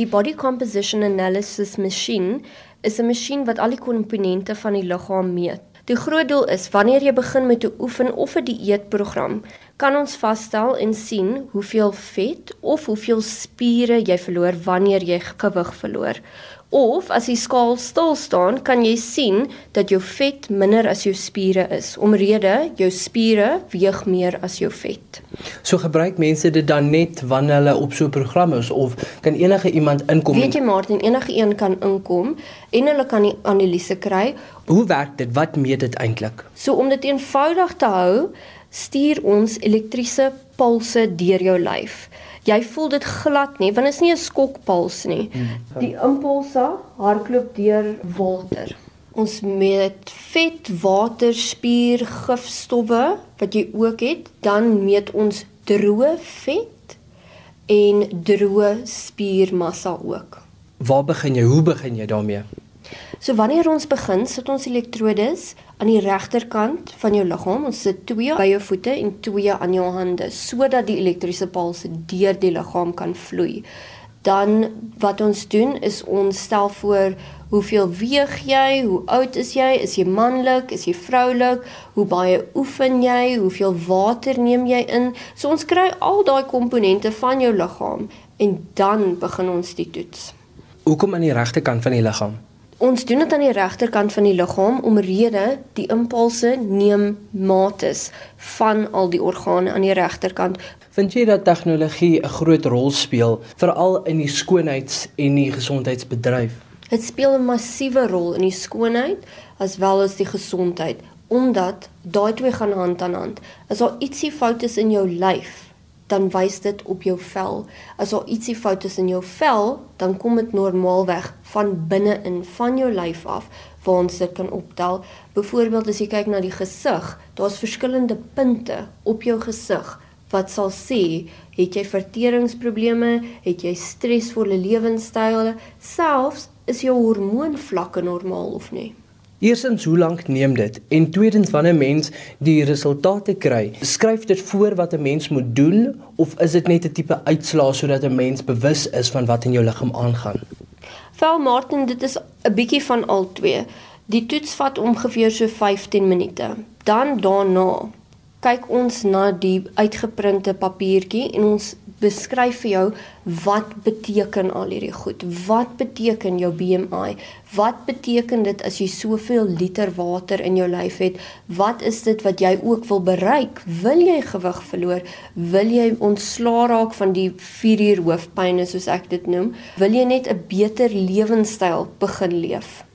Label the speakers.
Speaker 1: Die body composition analysis masjien is 'n masjien wat al die komponente van die liggaam meet. Die groot doel is wanneer jy begin met 'n oefen of 'n dieetprogram, kan ons vasstel en sien hoeveel vet of hoeveel spiere jy verloor wanneer jy gewig verloor. Of as die skaal stil staan, kan jy sien dat jou vet minder as jou spiere is, omrede jou spiere weeg meer as jou vet.
Speaker 2: So gebruik mense dit dan net wanneer hulle op so 'n program is of kan enige iemand inkom?
Speaker 1: Weet jy Martin, enige een kan inkom en hulle kan die analise kry.
Speaker 2: Hoe werk dit? Wat meet dit eintlik?
Speaker 1: So om dit eenvoudig te hou, stuur ons elektriese pulse deur jou lyf. Jy voel dit glad nie want dit is nie 'n skokpuls nie. Die impulse hardloop deur water. Ons meet vet, water, spier, gifstowwe wat jy ook het, dan meet ons droë vet en droë spiermassa ook.
Speaker 2: Waar begin jy? Hoe begin jy daarmee?
Speaker 1: So wanneer ons begin, sit ons elektrodes aan die regterkant van jou liggaam. Ons sit twee by jou voete en twee aan jou hande sodat die elektriese pulse deur die liggaam kan vloei. Dan wat ons doen is ons stel voor hoeveel weeg jy, hoe oud is jy, is jy manlik, is jy vroulik, hoe baie oefen jy, hoeveel water neem jy in. So ons kry al daai komponente van jou liggaam en dan begin ons die toets.
Speaker 2: Hoekom aan die regterkant van die liggaam?
Speaker 1: Ons doen dit aan die regterkant van die liggaam omrede die impulse neem mates van al die organe aan die regterkant.
Speaker 2: Vind jy dat tegnologie 'n groot rol speel veral in die skoonheids- en die gesondheidsbedryf?
Speaker 1: Dit speel 'n massiewe rol in die skoonheid as wel as die gesondheid omdat daai twee gaan hand aan hand. As daar ietsie fout is in jou lyf, dan wys dit op jou vel. As daar ietsie fout is in jou vel, dan kom dit normaalweg van binne in van jou lyf af waar ons dit kan optel. Byvoorbeeld as jy kyk na die gesig, daar's verskillende punte op jou gesig wat sal sê het jy verteringsprobleme, het jy stresvolle lewenstyl, selfs is jou hormoonvlakke normaal of nie.
Speaker 2: Eerstens, hoe lank neem dit? En tweedens, wanneer mens die resultate kry, skryf dit voor wat 'n mens moet doen of is dit net 'n tipe uitslaa sodat 'n mens bewus is van wat in jou liggaam aangaan?
Speaker 1: Vel Martin, dit is 'n bietjie van al twee. Die toets vat ongeveer so 15 minute. Dan daarna kyk ons na die uitgeprinte papiertjie en ons beskryf vir jou wat beteken al hierdie goed? Wat beteken jou BMI? Wat beteken dit as jy soveel liter water in jou lyf het? Wat is dit wat jy ook wil bereik? Wil jy gewig verloor? Wil jy ontslaa raak van die 4 uur hoofpynne soos ek dit noem? Wil jy net 'n beter lewenstyl begin leef?